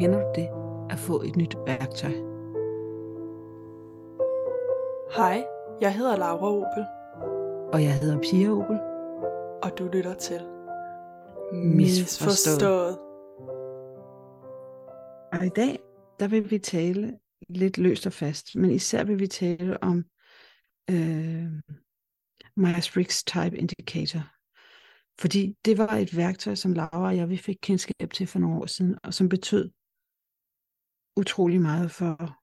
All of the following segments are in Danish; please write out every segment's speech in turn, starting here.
Kender du det at få et nyt værktøj? Hej, jeg hedder Laura Opel, Og jeg hedder Pia Opel. og du lytter til Misforstået. Og i dag, der vil vi tale lidt løst og fast, men især vil vi tale om øh, Myers-Briggs Type Indicator. Fordi det var et værktøj, som Laura og jeg vi fik kendskab til for nogle år siden, og som betød utrolig meget for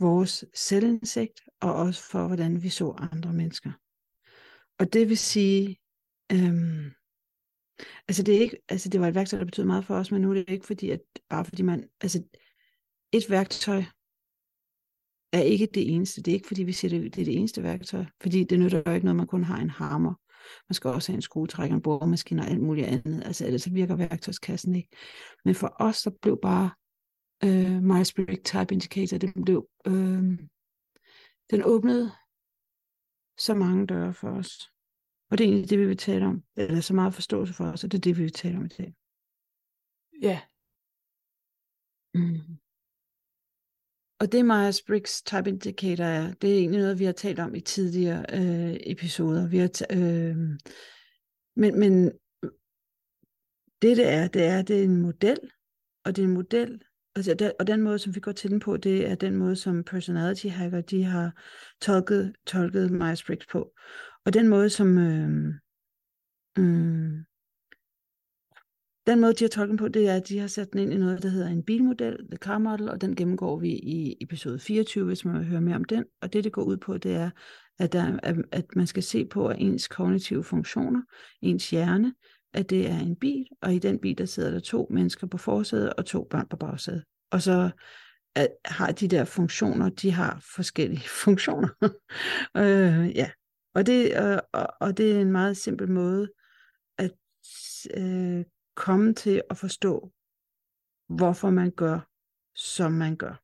vores selvindsigt, og også for, hvordan vi så andre mennesker. Og det vil sige, øhm, altså det er ikke, altså det var et værktøj, der betød meget for os, men nu er det ikke fordi, at bare fordi man, altså et værktøj er ikke det eneste. Det er ikke fordi, vi siger, det, det er det eneste værktøj, fordi det nytter jo ikke noget, man kun har en hammer. Man skal også have en skruetrækker, en boremaskine og alt muligt andet. Altså ellers så virker værktøjskassen ikke. Men for os, der blev bare øh, Myers-Briggs Type Indicator, det blev, øh, den åbnede så mange døre for os. Og det er egentlig det, vi vil tale om. Eller så meget forståelse for os, og det er det, vi vil tale om i dag. Ja, Mm. Og det Myers-Briggs Type Indicator er, det er egentlig noget, vi har talt om i tidligere øh, episoder. Vi har t- øh, men, men det det er, det er, det er en model, og det er en model, altså der, og den måde, som vi går til den på, det er den måde, som personality hacker, de har tolket, tolket Myers-Briggs på. Og den måde, som øh, øh, den måde, de har tolket på, det er, at de har sat den ind i noget, der hedder en bilmodel, the car model, og den gennemgår vi i episode 24, hvis man vil høre mere om den. Og det, det går ud på, det er, at, der, at, at man skal se på, at ens kognitive funktioner, ens hjerne, at det er en bil, og i den bil, der sidder der to mennesker på forsædet og to børn på bagsædet. Og så at, har de der funktioner, de har forskellige funktioner. øh, ja, og det, øh, og, og det er en meget simpel måde at øh, komme til at forstå, hvorfor man gør, som man gør.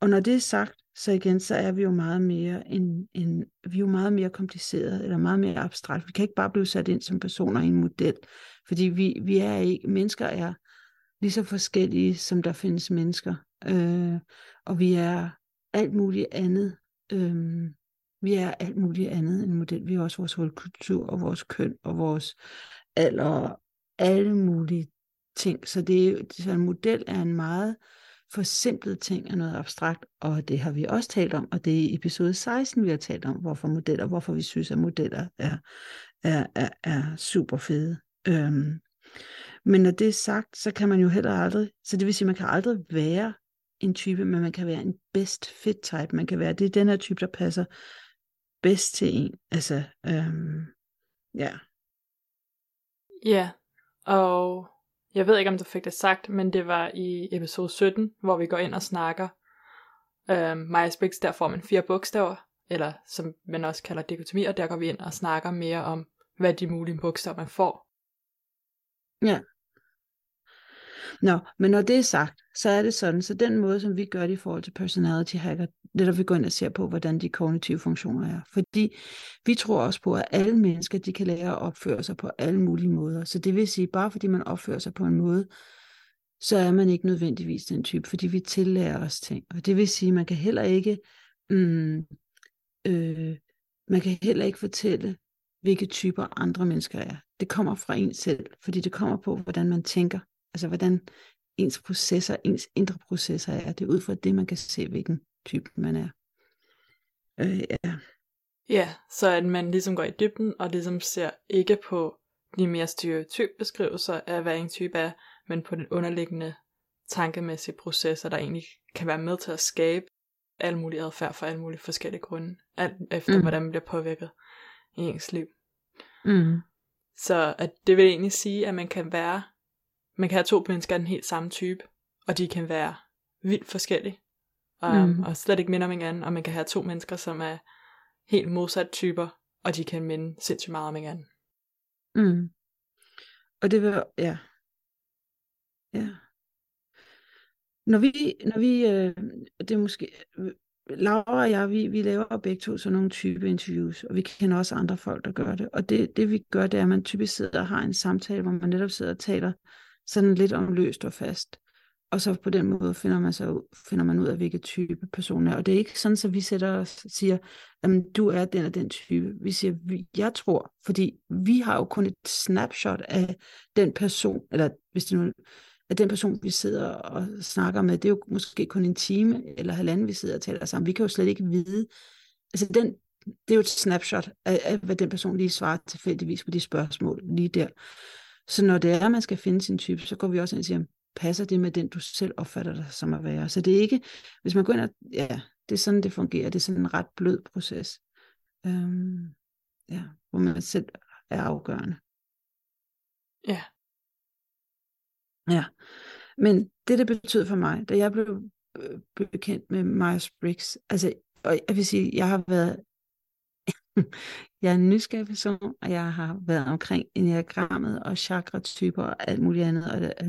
Og når det er sagt, så igen, så er vi jo meget mere en, en, vi er jo meget mere kompliceret, eller meget mere abstrakt. Vi kan ikke bare blive sat ind som personer i en model, fordi vi, vi er ikke, mennesker er lige så forskellige, som der findes mennesker. Øh, og vi er alt muligt andet. Øh, vi er alt muligt andet end en model. Vi er også vores kultur og vores køn og vores alder alle mulige ting. Så, det, er- så en model er en meget forsimplet ting af noget abstrakt, og det har vi også talt om, og det er i episode 16, vi har talt om, hvorfor modeller, hvorfor vi synes, at modeller er, er, er, er super fede. Øhm, men når det er sagt, så kan man jo heller aldrig, så det vil sige, at man kan aldrig være en type, men man kan være en best fit type. Man kan være, det er den her type, der passer bedst til en. Altså, øhm, ja. ja. Og jeg ved ikke, om du fik det sagt, men det var i episode 17, hvor vi går ind og snakker. Øhm, Myers-Briggs, der får man fire bogstaver, eller som man også kalder dikotomi, og der går vi ind og snakker mere om, hvad de mulige bogstaver, man får. Ja. Nå, men når det er sagt, så er det sådan, så den måde, som vi gør det i forhold til personality hacker, det der vi går ind og ser på, hvordan de kognitive funktioner er. Fordi vi tror også på, at alle mennesker, de kan lære at opføre sig på alle mulige måder. Så det vil sige, bare fordi man opfører sig på en måde, så er man ikke nødvendigvis den type, fordi vi tillærer os ting. Og det vil sige, man kan heller ikke, mm, øh, man kan heller ikke fortælle, hvilke typer andre mennesker er. Det kommer fra en selv, fordi det kommer på, hvordan man tænker. Altså hvordan ens processer, ens indre processer er. Det er ud fra det, man kan se, hvilken type man er. Øh, ja. Ja, så at man ligesom går i dybden, og ligesom ser ikke på de mere stereotypbeskrivelser af, hvad en type er, men på den underliggende tankemæssige processer, der egentlig kan være med til at skabe alle mulige adfærd for alle mulige forskellige grunde, alt efter mm. hvordan man bliver påvirket i ens liv. Mm. Så at det vil egentlig sige, at man kan være, man kan have to mennesker af den helt samme type, og de kan være vildt forskellige, um, Mm. og slet ikke minde om hinanden, og man kan have to mennesker, som er helt modsat typer, og de kan minde sindssygt meget om hinanden. Mm. Og det vil, ja. Ja. Når vi, når vi øh, det er måske, Laura og jeg, vi, vi laver begge to sådan nogle type interviews, og vi kender også andre folk, der gør det. Og det, det vi gør, det er, at man typisk sidder og har en samtale, hvor man netop sidder og taler sådan lidt om løst og fast. Og så på den måde finder man, så, finder man ud af, hvilke type person er. Og det er ikke sådan, at vi sætter os og siger, at du er den og den type. Vi siger, jeg tror, fordi vi har jo kun et snapshot af den person, eller hvis det nu at den person, vi sidder og snakker med, det er jo måske kun en time eller halvanden, vi sidder og taler sammen. Vi kan jo slet ikke vide. Altså den, det er jo et snapshot af, af, hvad den person lige svarer tilfældigvis på de spørgsmål lige der. Så når det er, at man skal finde sin type, så går vi også ind og siger, passer det med den, du selv opfatter dig som at være? Så det er ikke, hvis man går ind og, ja, det er sådan, det fungerer. Det er sådan en ret blød proces. Øhm, ja, hvor man selv er afgørende. Ja. Ja, men det, det betød for mig, da jeg blev øh, bekendt med Myers-Briggs, altså, og jeg vil sige, jeg har været, jeg er en nysgerrig person, og jeg har været omkring enagrammet og chakratyper og alt muligt andet, og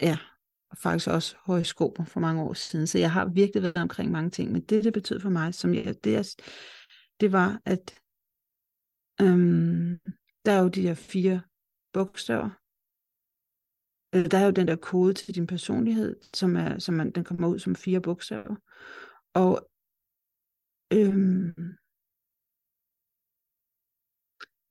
ja, og faktisk også horoskoper for mange år siden, så jeg har virkelig været omkring mange ting, men det, det betød for mig, som jeg, det, er, det var, at øhm, der er jo de her fire bogstaver, Eller der er jo den der kode til din personlighed, som, er, som man, den kommer ud som fire bogstaver. Og øhm,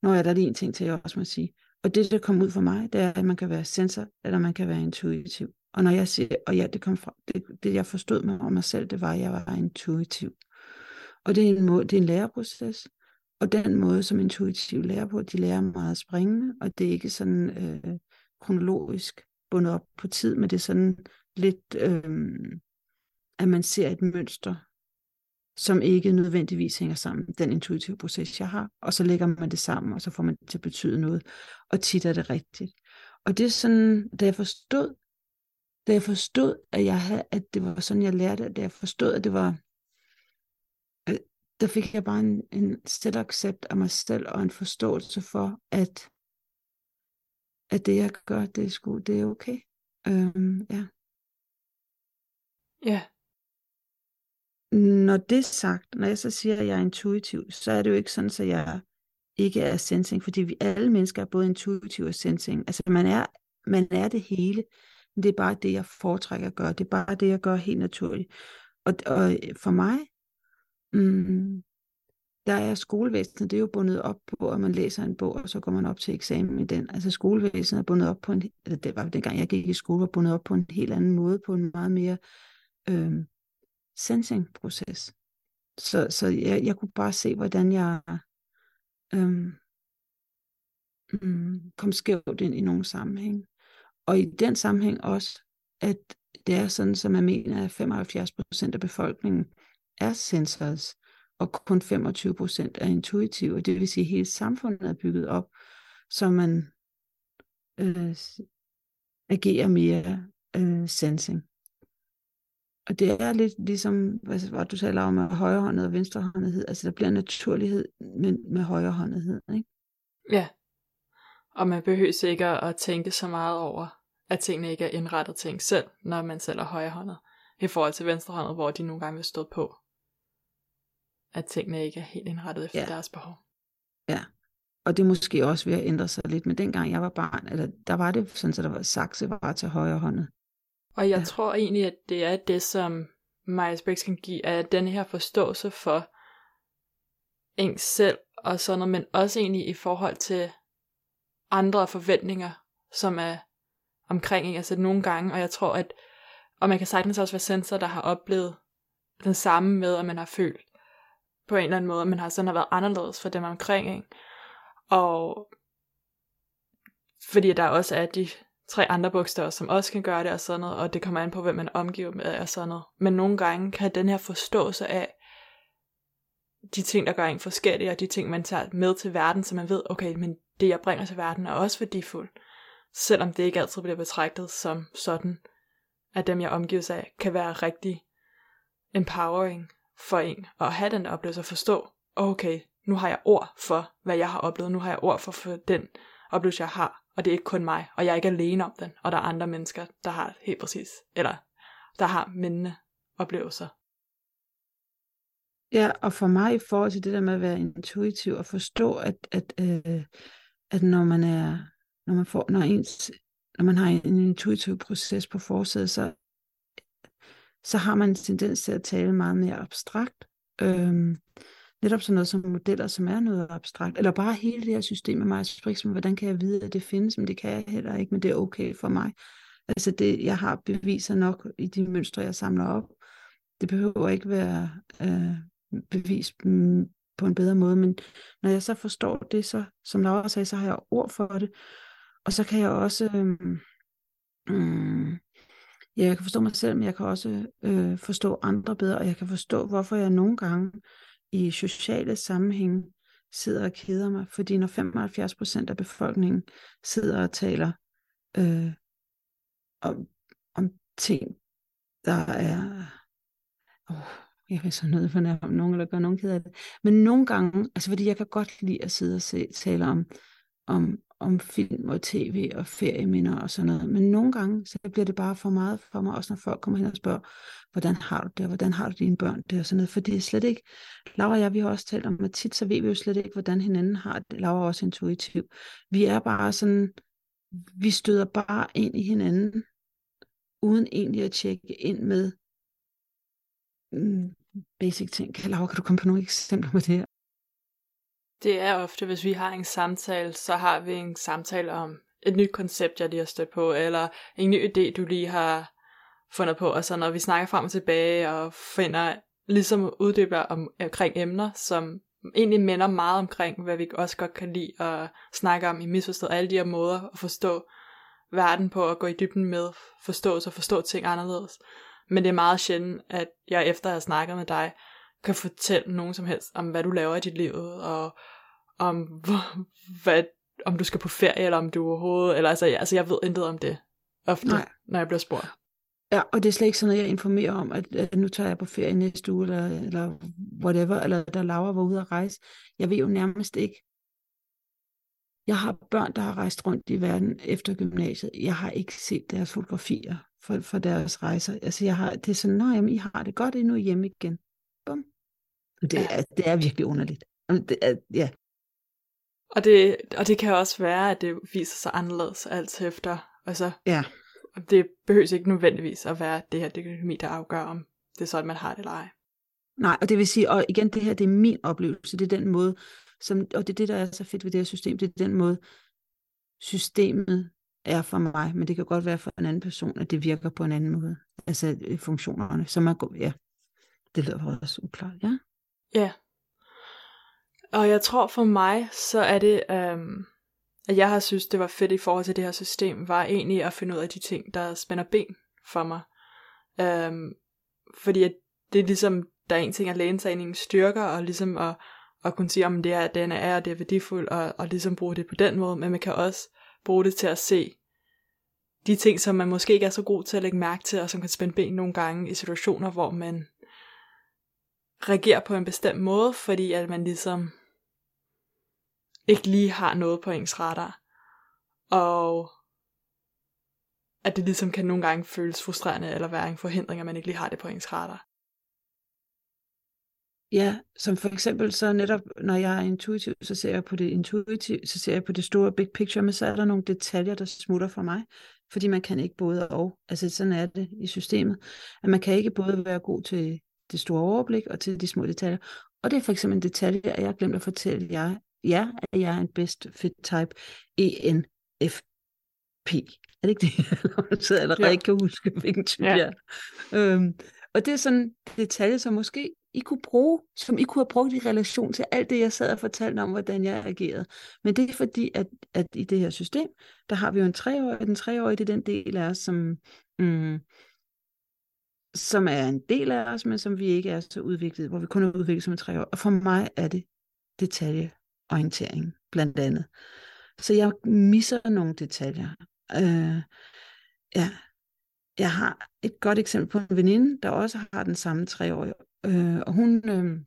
Nå ja, der er lige en ting til, jeg også må sige. Og det, der kom ud for mig, det er, at man kan være sensor, eller man kan være intuitiv. Og når jeg siger, og ja, det kom fra, det, det jeg forstod med om mig selv, det var, at jeg var intuitiv. Og det er en, måde, det er en læreproces. Og den måde, som intuitiv lærer på, de lærer meget springende, og det er ikke sådan øh, kronologisk bundet op på tid, men det er sådan lidt, øh, at man ser et mønster, som ikke nødvendigvis hænger sammen, den intuitive proces, jeg har, og så lægger man det sammen, og så får man det til at betyde noget, og tit er det rigtigt. Og det er sådan, da jeg forstod, da jeg forstod, at, jeg havde, at det var sådan, jeg lærte, da jeg forstod, at det var, at der fik jeg bare en, en selvaccept af mig selv, og en forståelse for, at at det jeg gør, det er, sgu, det er okay. Øhm, ja. Ja. Når det er sagt, når jeg så siger, at jeg er intuitiv, så er det jo ikke sådan, at jeg ikke er sensing, fordi vi alle mennesker er både intuitiv og sensing. Altså man er, man er det hele, men det er bare det, jeg foretrækker at gøre. Det er bare det, jeg gør helt naturligt. Og, og for mig, mm, der er skolevæsenet, det er jo bundet op på, at man læser en bog, og så går man op til eksamen i den. Altså skolevæsenet er bundet op på en, eller det var dengang jeg gik i skole, var bundet op på en helt anden måde, på en meget mere øh, sensing-proces. Så, så jeg, jeg kunne bare se, hvordan jeg øhm, mm, kom skævt ind i nogle sammenhæng. Og i den sammenhæng også, at det er sådan, som man mener, at 75% af befolkningen er sensors og kun 25% er intuitive. Det vil sige, at hele samfundet er bygget op, så man øh, agerer mere øh, sensing. Og det er lidt ligesom, hvad du taler om, højrehåndet og venstrehåndethed. Altså der bliver naturlighed med, med højrehåndethed. Ikke? Ja, og man behøver ikke at tænke så meget over, at tingene ikke er indrettet til en selv, når man selv er højrehåndet, i forhold til venstrehåndet, hvor de nogle gange vil stå på at tingene ikke er helt indrettet efter ja. deres behov. Ja, og det er måske også ved at ændre sig lidt, men dengang jeg var barn, eller der var det sådan, at der var sakse var til højre håndet. Og jeg ja. tror egentlig, at det er det, som Myers-Briggs kan give, er den her forståelse for en selv og sådan noget, men også egentlig i forhold til andre forventninger, som er omkring en. Altså nogle gange, og jeg tror, at og man kan sagtens også være sensor, der har oplevet den samme med, at man har følt, på en eller anden måde, men har sådan har været anderledes for dem omkring, ikke? Og fordi der også er de tre andre bogstaver, som også kan gøre det og sådan noget, og det kommer an på, hvem man omgiver med og sådan noget. Men nogle gange kan den her forståelse af de ting, der gør en forskellig, og de ting, man tager med til verden, så man ved, okay, men det, jeg bringer til verden, er også værdifuldt. Selvom det ikke altid bliver betragtet som sådan, at dem, jeg omgives af, kan være rigtig empowering for en at have den oplevelse og forstå, okay, nu har jeg ord for, hvad jeg har oplevet, nu har jeg ord for, for den oplevelse, jeg har, og det er ikke kun mig, og jeg er ikke alene om den, og der er andre mennesker, der har helt præcis, eller der har mindende oplevelser. Ja, og for mig i forhold til det der med at være intuitiv og forstå, at, at, øh, at når man er, når man får, når ens, når man har en intuitiv proces på forsædet, så, så har man en tendens til at tale meget mere abstrakt. Øhm, netop sådan noget som modeller, som er noget abstrakt, eller bare hele det her system med mig, som hvordan kan jeg vide, at det findes, men det kan jeg heller ikke, men det er okay for mig. Altså det, jeg har beviser nok i de mønstre, jeg samler op. Det behøver ikke være øh, bevis mm, på en bedre måde, men når jeg så forstår det, så som Laura sagde, så har jeg ord for det, og så kan jeg også, øh, øh, ja, jeg kan forstå mig selv, men jeg kan også øh, forstå andre bedre, og jeg kan forstå, hvorfor jeg nogle gange i sociale sammenhæng sidder og keder mig, fordi når 75% af befolkningen sidder og taler øh, om, om ting, der er, oh, jeg kan så nødt fornærme nogen, eller gøre nogen ked af det, men nogle gange, altså fordi jeg kan godt lide at sidde og se, tale om, om, om film og tv og ferieminder og sådan noget. Men nogle gange, så bliver det bare for meget for mig, også når folk kommer hen og spørger, hvordan har du det, hvordan har du dine børn det og sådan noget. For det er slet ikke, Laura og jeg, vi har også talt om, at tit så ved vi jo slet ikke, hvordan hinanden har det. Laura er også intuitiv. Vi er bare sådan, vi støder bare ind i hinanden, uden egentlig at tjekke ind med hmm, basic ting. Laura, kan du komme på nogle eksempler på det her? Det er ofte, hvis vi har en samtale, så har vi en samtale om et nyt koncept, jeg lige har stødt på, eller en ny idé, du lige har fundet på, og så når vi snakker frem og tilbage og finder ligesom uddyber om, omkring emner, som egentlig minder meget omkring, hvad vi også godt kan lide at snakke om i misforstået alle de her måder at forstå verden på og gå i dybden med forståelse og forstå ting anderledes. Men det er meget sjældent, at jeg efter at have snakket med dig, kan fortælle nogen som helst om, hvad du laver i dit liv, og om, hvad, om du skal på ferie, eller om du overhovedet, eller altså, ja, altså jeg ved intet om det, ofte, Nej. når jeg bliver spurgt. Ja, og det er slet ikke sådan, at jeg informerer om, at, at nu tager jeg på ferie næste uge, eller, eller whatever, eller der Laura var ude at rejse. Jeg ved jo nærmest ikke. Jeg har børn, der har rejst rundt i verden efter gymnasiet. Jeg har ikke set deres fotografier for, for deres rejser. Altså, jeg har, det er sådan, nej, I har det godt, I nu hjemme igen. Det er, det er virkelig underligt. Det er, ja. Og det, og det kan også være, at det viser sig anderledes alt efter. Altså, ja. Det behøver ikke nødvendigvis at være det her økonomi, der afgør, om det er sådan, man har det eller ej. Nej, og det vil sige, og igen, det her, det er min oplevelse, det er den måde, som, og det er det, der er så fedt ved det her system, det er den måde, systemet er for mig, men det kan godt være for en anden person, at det virker på en anden måde. Altså øh, funktionerne, som er, ja, det lyder også uklart, ja. Ja. Og jeg tror for mig, så er det, øhm, at jeg har synes, det var fedt i forhold til det her system, var egentlig at finde ud af de ting, der spænder ben for mig. Øhm, fordi at det er ligesom, der er en ting at læne sig ind i en styrker, og ligesom at, at kunne sige, om det er, den er, det er værdifuld, og, og ligesom bruge det på den måde, men man kan også bruge det til at se de ting, som man måske ikke er så god til at lægge mærke til, og som kan spænde ben nogle gange i situationer, hvor man reagerer på en bestemt måde, fordi at man ligesom ikke lige har noget på ens radar. Og at det ligesom kan nogle gange føles frustrerende, eller være en forhindring, at man ikke lige har det på ens radar. Ja, som for eksempel så netop, når jeg er intuitiv, så ser jeg på det intuitiv, så ser jeg på det store big picture, men så er der nogle detaljer, der smutter for mig, fordi man kan ikke både og. Altså sådan er det i systemet, at man kan ikke både være god til det store overblik og til de små detaljer. Og det er for eksempel en detalje, at jeg har glemt at fortælle jer, ja, at jeg er en best fit type ENFP. Er det ikke det? så allerede ja. ikke kan huske, hvilken type ja. jeg er. Øhm, og det er sådan en detalje, som måske I kunne bruge, som I kunne have brugt i relation til alt det, jeg sad og fortalte om, hvordan jeg agerede. Men det er fordi, at, at i det her system, der har vi jo en treårig, den treårige, det er den del af os, som, mm, som er en del af os, men som vi ikke er så udviklet, hvor vi kun er udviklet som en år. Og for mig er det detaljeorientering, blandt andet. Så jeg misser nogle detaljer. Øh, ja, jeg har et godt eksempel på en veninde, der også har den samme treårige, øh, og hun, øh,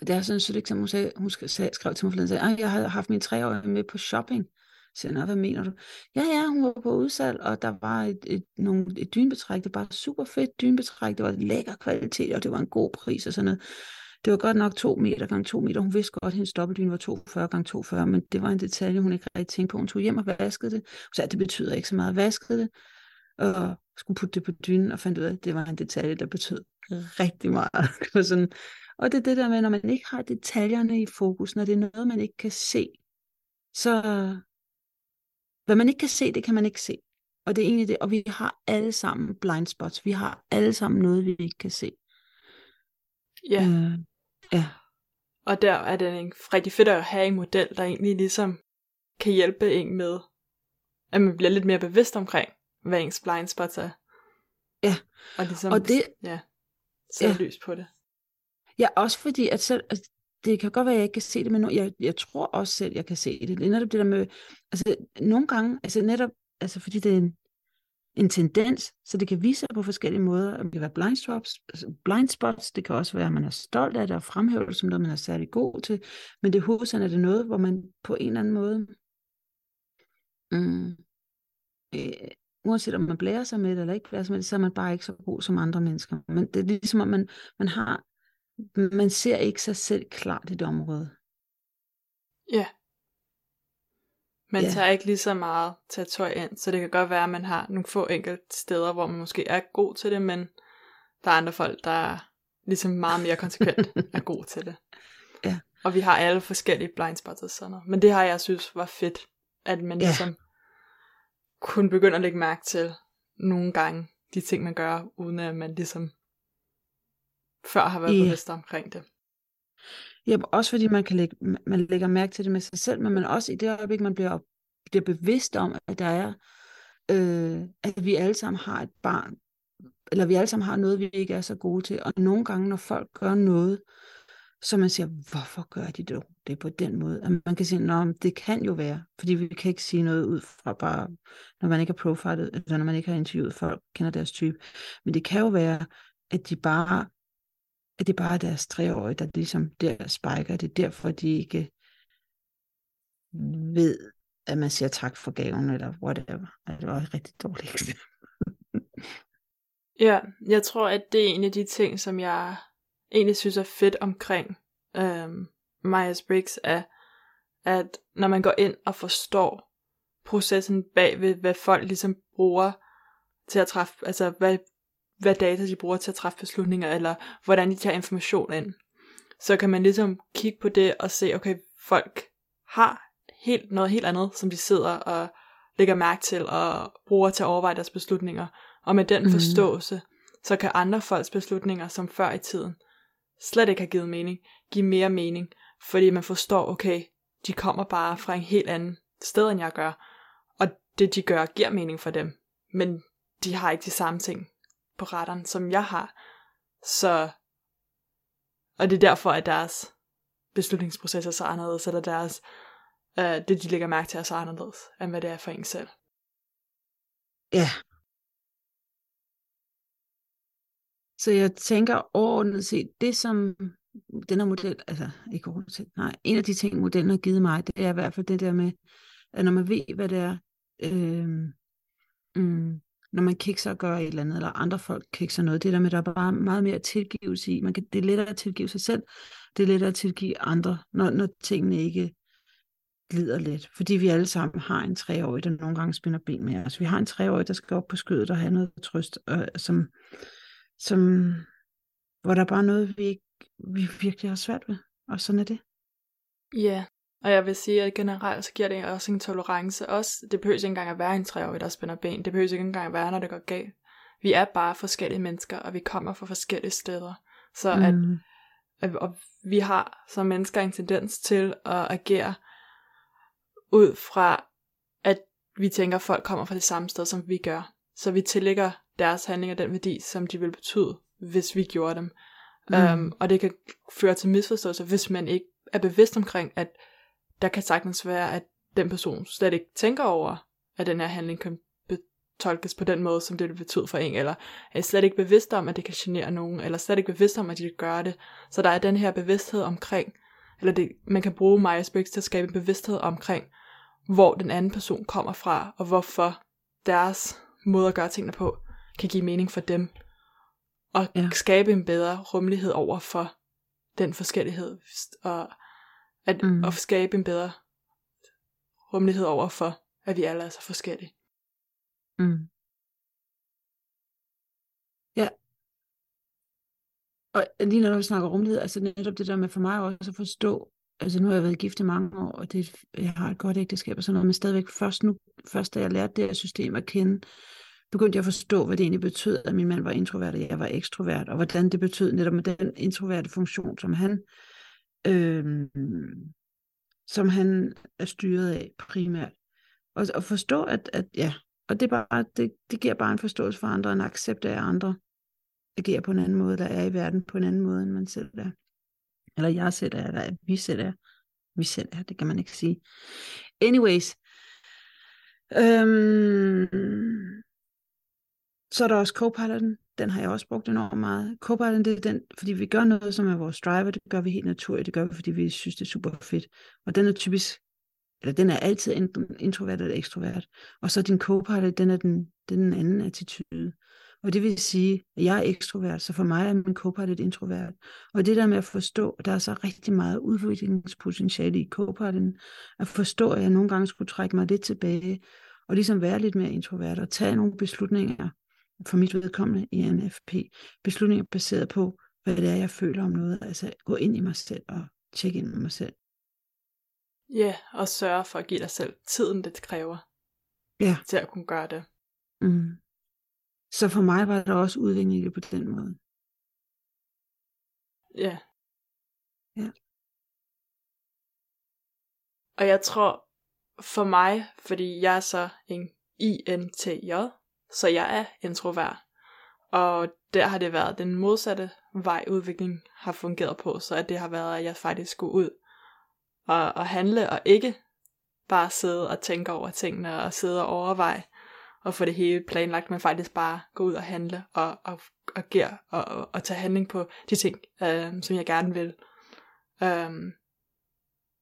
og det er sådan et eksempel, hun, sagde, hun skrev til mig forleden, at jeg har haft min treårige med på shopping, så jeg, hvad mener du? Ja, ja, hun var på udsalg, og der var et, et, nogle, et dynbetræk, det var super fedt dynbetræk, det var lækker kvalitet, og det var en god pris og sådan noget. Det var godt nok 2 meter gange 2 meter. Hun vidste godt, at hendes dobbeltdyne var 42 gange 42, men det var en detalje, hun ikke rigtig tænkte på. Hun tog hjem og vaskede det. Hun sagde, at det betyder ikke så meget. Vaskede det, og skulle putte det på dynen, og fandt ud af, at det var en detalje, der betød rigtig meget. Det var sådan, og det er det der med, når man ikke har detaljerne i fokus, når det er noget, man ikke kan se, så hvad man ikke kan se, det kan man ikke se. Og det er egentlig det, og vi har alle sammen blind spots. Vi har alle sammen noget, vi ikke kan se. Ja. Øh, ja. Og der er det en rigtig fedt at have en model, der egentlig ligesom kan hjælpe en med, at man bliver lidt mere bevidst omkring, hvad ens blind spots er. Ja. Og ligesom, og det, ja, sætte ja. lys på det. Ja, også fordi, at selv, altså, det kan godt være, at jeg ikke kan se det, men jeg, jeg tror også selv, jeg kan se det. Det netop det der med, altså nogle gange, altså netop, altså fordi det er en, en tendens, så det kan vise sig på forskellige måder. Det kan være blind spots, altså, blind spots, det kan også være, at man er stolt af det og fremhæver det som noget, man er særlig god til, men det hovedsagen er det noget, hvor man på en eller anden måde, mm, øh, uanset om man blærer sig med det eller ikke blærer sig med det, så er man bare ikke så god som andre mennesker. Men det er ligesom, at man, man har man ser ikke sig selv klart i det område. Ja. Man ja. tager ikke lige så meget tøj ind, så det kan godt være, at man har nogle få enkelte steder, hvor man måske er god til det, men der er andre folk, der er ligesom meget mere konsekvent er god til det. Ja. Og vi har alle forskellige blind spots og sådan noget. Men det har jeg synes var fedt, at man ja. ligesom kunne begynde at lægge mærke til nogle gange de ting, man gør, uden at man ligesom før har været yeah. bevidst omkring det. Ja, også fordi man, kan lægge, man lægger mærke til det med sig selv, men man også i det øjeblik, man bliver, bliver bevidst om, at der er, øh, at vi alle sammen har et barn, eller vi alle sammen har noget, vi ikke er så gode til, og nogle gange, når folk gør noget, så man siger, hvorfor gør de det, det på den måde? At man kan sige, at det kan jo være, fordi vi kan ikke sige noget ud fra bare, når man ikke har profilet, eller når man ikke har interviewet folk, kender deres type. Men det kan jo være, at de bare at det bare er deres treårige, der ligesom der spejker. Det er derfor, de ikke ved, at man siger tak for gaven, eller whatever. Det var et rigtig dårligt Ja, jeg tror, at det er en af de ting, som jeg egentlig synes er fedt omkring øhm, Myers-Briggs, er, at når man går ind og forstår processen bag ved, hvad folk ligesom bruger til at træffe, altså hvad hvad data de bruger til at træffe beslutninger, eller hvordan de tager information ind. Så kan man ligesom kigge på det og se, okay, folk har helt, noget helt andet, som de sidder og lægger mærke til og bruger til at overveje deres beslutninger. Og med den mm. forståelse, så kan andre folks beslutninger, som før i tiden, slet ikke har givet mening, give mere mening, fordi man forstår, okay, de kommer bare fra en helt anden sted, end jeg gør, og det de gør, giver mening for dem, men de har ikke de samme ting på retteren, som jeg har. Så, og det er derfor, at deres beslutningsproces er så anderledes, eller deres, øh, det de lægger mærke til er så anderledes, end hvad det er for en selv. Ja. Så jeg tænker overordnet set, det som den her model, altså ikke overordnet set, nej, en af de ting, modellen har givet mig, det er i hvert fald det der med, at når man ved, hvad det er, øh, mm, når man kikser og gør et eller andet, eller andre folk kikser noget. Det der med, at der er bare meget mere tilgivelse i. Man kan, det er lettere at tilgive sig selv, det er lettere at tilgive andre, når, når tingene ikke glider lidt. Fordi vi alle sammen har en treårig, der nogle gange spænder ben med os. Vi har en treårig, der skal op på skødet og have noget trøst, og, som, som, hvor der er bare noget, vi, ikke, vi virkelig har svært ved. Og sådan er det. Ja, og jeg vil sige, at generelt så giver det også en tolerance. Også, det behøver ikke engang at være en treårig, der spænder ben. Det behøver ikke engang at være, når det går galt. Vi er bare forskellige mennesker, og vi kommer fra forskellige steder. Så mm. at, at og vi har som mennesker en tendens til at agere ud fra, at vi tænker, at folk kommer fra det samme sted, som vi gør. Så vi tillægger deres handlinger den værdi, som de vil betyde, hvis vi gjorde dem. Mm. Um, og det kan føre til misforståelser, hvis man ikke er bevidst omkring, at der kan sagtens være, at den person slet ikke tænker over, at den her handling kan tolkes på den måde, som det vil betyde for en, eller er slet ikke bevidst om, at det kan genere nogen, eller slet ikke bevidst om, at de gøre det. Så der er den her bevidsthed omkring, eller det, man kan bruge Myers-Briggs til at skabe en bevidsthed omkring, hvor den anden person kommer fra, og hvorfor deres måde at gøre tingene på, kan give mening for dem, og ja. skabe en bedre rummelighed over for den forskellighed, og at, mm. at skabe en bedre rummelighed over for, at vi alle er så forskellige. Mm. Ja. Og lige når vi snakker rummelighed, altså netop det der med for mig også at forstå, altså nu har jeg været gift i mange år, og det, jeg har et godt ægteskab og sådan noget, men stadigvæk først nu, først da jeg lærte det her system at kende, begyndte jeg at forstå, hvad det egentlig betød, at min mand var introvert, og jeg var ekstrovert, og hvordan det betød netop med den introverte funktion, som han, øh, som han er styret af primært. Og, og forstå, at, at ja, og det, er bare, det, det giver bare en forståelse for andre, en accept af, andre agerer på en anden måde, der er i verden på en anden måde, end man selv er. Eller jeg selv er, eller vi selv er. Vi selv er, det kan man ikke sige. Anyways. Øhm, så er der også co-piloten, den har jeg også brugt enormt meget. Copiloten, det er den, fordi vi gør noget, som er vores driver. Det gør vi helt naturligt. Det gør vi, fordi vi synes, det er super fedt. Og den er typisk, eller den er altid enten introvert eller ekstrovert. Og så din copilot, den er den, den, den anden attitude. Og det vil sige, at jeg er ekstrovert, så for mig er min copilot introvert. Og det der med at forstå, at der er så rigtig meget udviklingspotentiale i copiloten, at forstå, at jeg nogle gange skulle trække mig lidt tilbage, og ligesom være lidt mere introvert, og tage nogle beslutninger, for mit vedkommende i NFP, beslutninger baseret på, hvad det er, jeg føler om noget, altså gå ind i mig selv og tjekke ind med mig selv. Ja, og sørge for at give dig selv tiden, det kræver. Ja. Til at kunne gøre det. Mm. Så for mig var der også udvikling på den måde. Ja. Ja. Og jeg tror, for mig, fordi jeg er så en INTJ, så jeg er introvert. Og der har det været den modsatte vej udviklingen har fungeret på, så at det har været, at jeg faktisk skulle ud og, og handle, og ikke bare sidde og tænke over tingene, og sidde og overveje, og få det hele planlagt, men faktisk bare gå ud og handle, og, og agere, og, og, og tage handling på de ting, øh, som jeg gerne vil. Øh,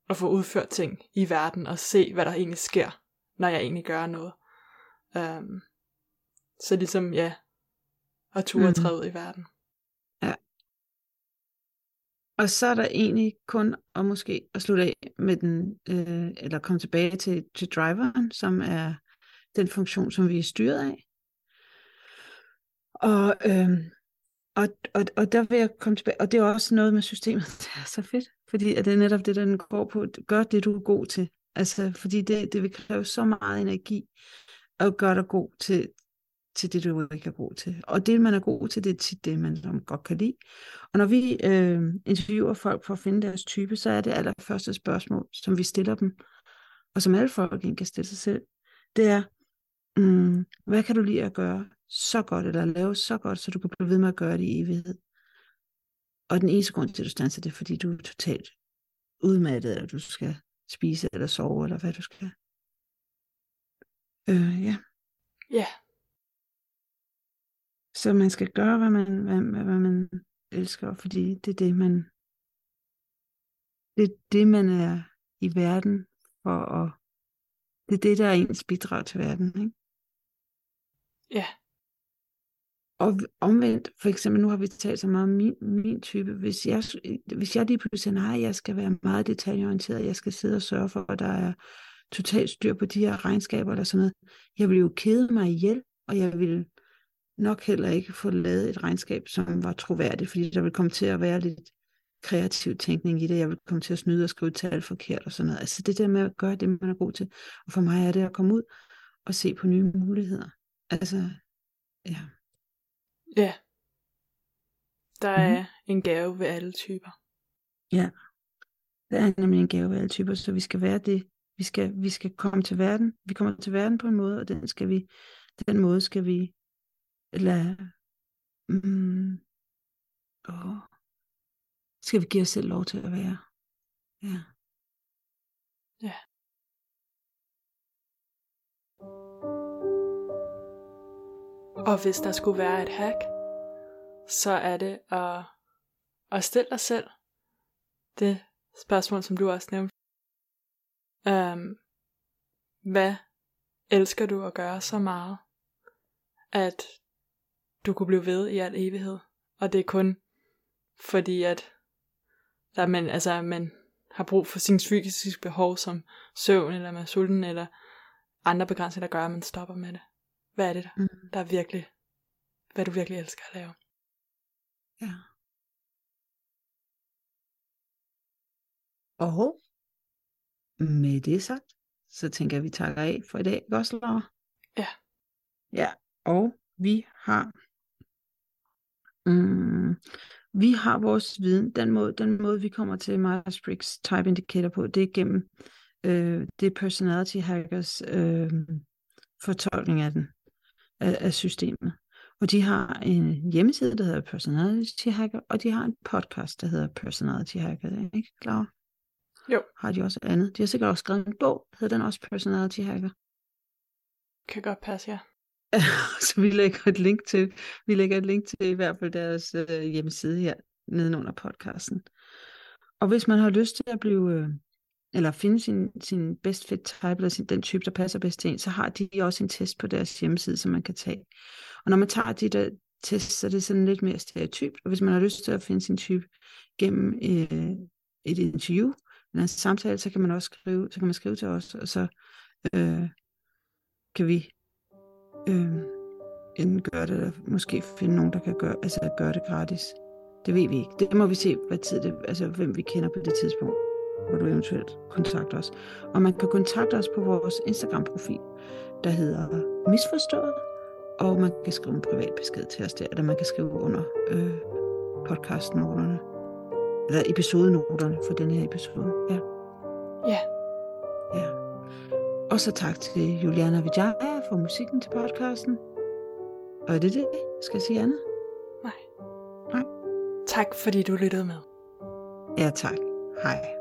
og få udført ting i verden, og se, hvad der egentlig sker, når jeg egentlig gør noget. Øh, så ligesom, ja, at ture mm. træde i verden. Ja. Og så er der egentlig kun at måske at slutte af med den, øh, eller komme tilbage til, til driveren, som er den funktion, som vi er styret af. Og, øh, og, og, og der vil jeg komme tilbage, og det er også noget med systemet, det er så fedt, fordi at det er netop det, den går på, gør det, du er god til. Altså, fordi det, det vil kræve så meget energi at gøre dig god til, til det, du ikke er god til. Og det, man er god til, det er tit det, man godt kan lide. Og når vi øh, interviewer folk for at finde deres type, så er det allerførste spørgsmål, som vi stiller dem, og som alle folk kan stille sig selv, det er, mm, hvad kan du lide at gøre så godt, eller lave så godt, så du kan blive ved med at gøre det i evighed? Og den eneste grund til, at du standser, det er, fordi du er totalt udmattet, eller du skal spise eller sove, eller hvad du skal. Øh, ja. Ja. Så man skal gøre, hvad man, hvad, hvad man elsker, fordi det er det, man det er det, man er i verden for at det er det, der er ens bidrag til verden, ikke? Ja. Og omvendt, for eksempel nu har vi talt så meget om min, min type, hvis jeg, hvis jeg lige pludselig siger, nej, jeg skal være meget detaljeorienteret, jeg skal sidde og sørge for, at der er totalt styr på de her regnskaber eller sådan noget, jeg vil jo kede mig ihjel, og jeg vil nok heller ikke få lavet et regnskab, som var troværdigt, fordi der vil komme til at være lidt kreativ tænkning i det. Jeg vil komme til at snyde og skrive tal forkert og sådan noget. Altså det der med at gøre det, man er god til. Og for mig er det at komme ud og se på nye muligheder. Altså, ja. Ja. Der er mm. en gave ved alle typer. Ja. Der er nemlig en gave ved alle typer, så vi skal være det. Vi skal, vi skal komme til verden. Vi kommer til verden på en måde, og den skal vi, den måde skal vi eller, mm, åh, skal vi give os selv lov til at være. Ja. Ja. Og hvis der skulle være et hack, så er det at, at stille dig selv det spørgsmål, som du også nævnte. Um, hvad elsker du at gøre så meget, at du kunne blive ved i al evighed? Og det er kun fordi, at der man, altså, man har brug for sin fysiske behov som søvn, eller man er sulten, eller andre begrænsninger, der gør, at man stopper med det. Hvad er det, der, mm. der er virkelig, hvad du virkelig elsker at lave? Ja. Og med det sagt, så tænker jeg, at vi takker af for i dag, ikke Laura? Ja. Ja, og vi har mm, vi har vores viden, den måde, den måde vi kommer til Myers-Briggs Type Indicator på, det er gennem øh, det personality hackers øh, fortolkning af den, af, af systemet. Og de har en hjemmeside, der hedder Personality Hacker, og de har en podcast, der hedder Personality Hacker. Er ikke klar? Jo. Har de også andet? De har sikkert også skrevet en bog, hedder den også Personality Hacker. Kan godt passe, ja. så vi lægger et link til, vi lægger et link til i hvert fald deres øh, hjemmeside her nedenunder podcasten. Og hvis man har lyst til at blive, øh, eller finde sin, sin best fit type, eller sin, den type, der passer bedst til en, så har de også en test på deres hjemmeside, som man kan tage. Og når man tager de der test, så er det sådan lidt mere stereotypt, og hvis man har lyst til at finde sin type gennem øh, et interview, eller en samtale, så kan man også skrive, så kan man skrive til os, og så øh, kan vi øh, enten gøre det, eller måske finde nogen, der kan gøre, altså gøre det gratis. Det ved vi ikke. Det må vi se, hvad tid det, altså hvem vi kender på det tidspunkt, hvor du eventuelt kontakter os. Og man kan kontakte os på vores Instagram-profil, der hedder Misforstået, og man kan skrive en privat besked til os der, eller man kan skrive under øh, podcastnoterne, eller episodenoterne for den her episode. Ja. Ja. Ja. Og så tak til Juliana Vijaya for musikken til podcasten. Og er det det? Skal jeg sige andet? Nej. Nej. Tak fordi du lyttede med. Ja, tak. Hej.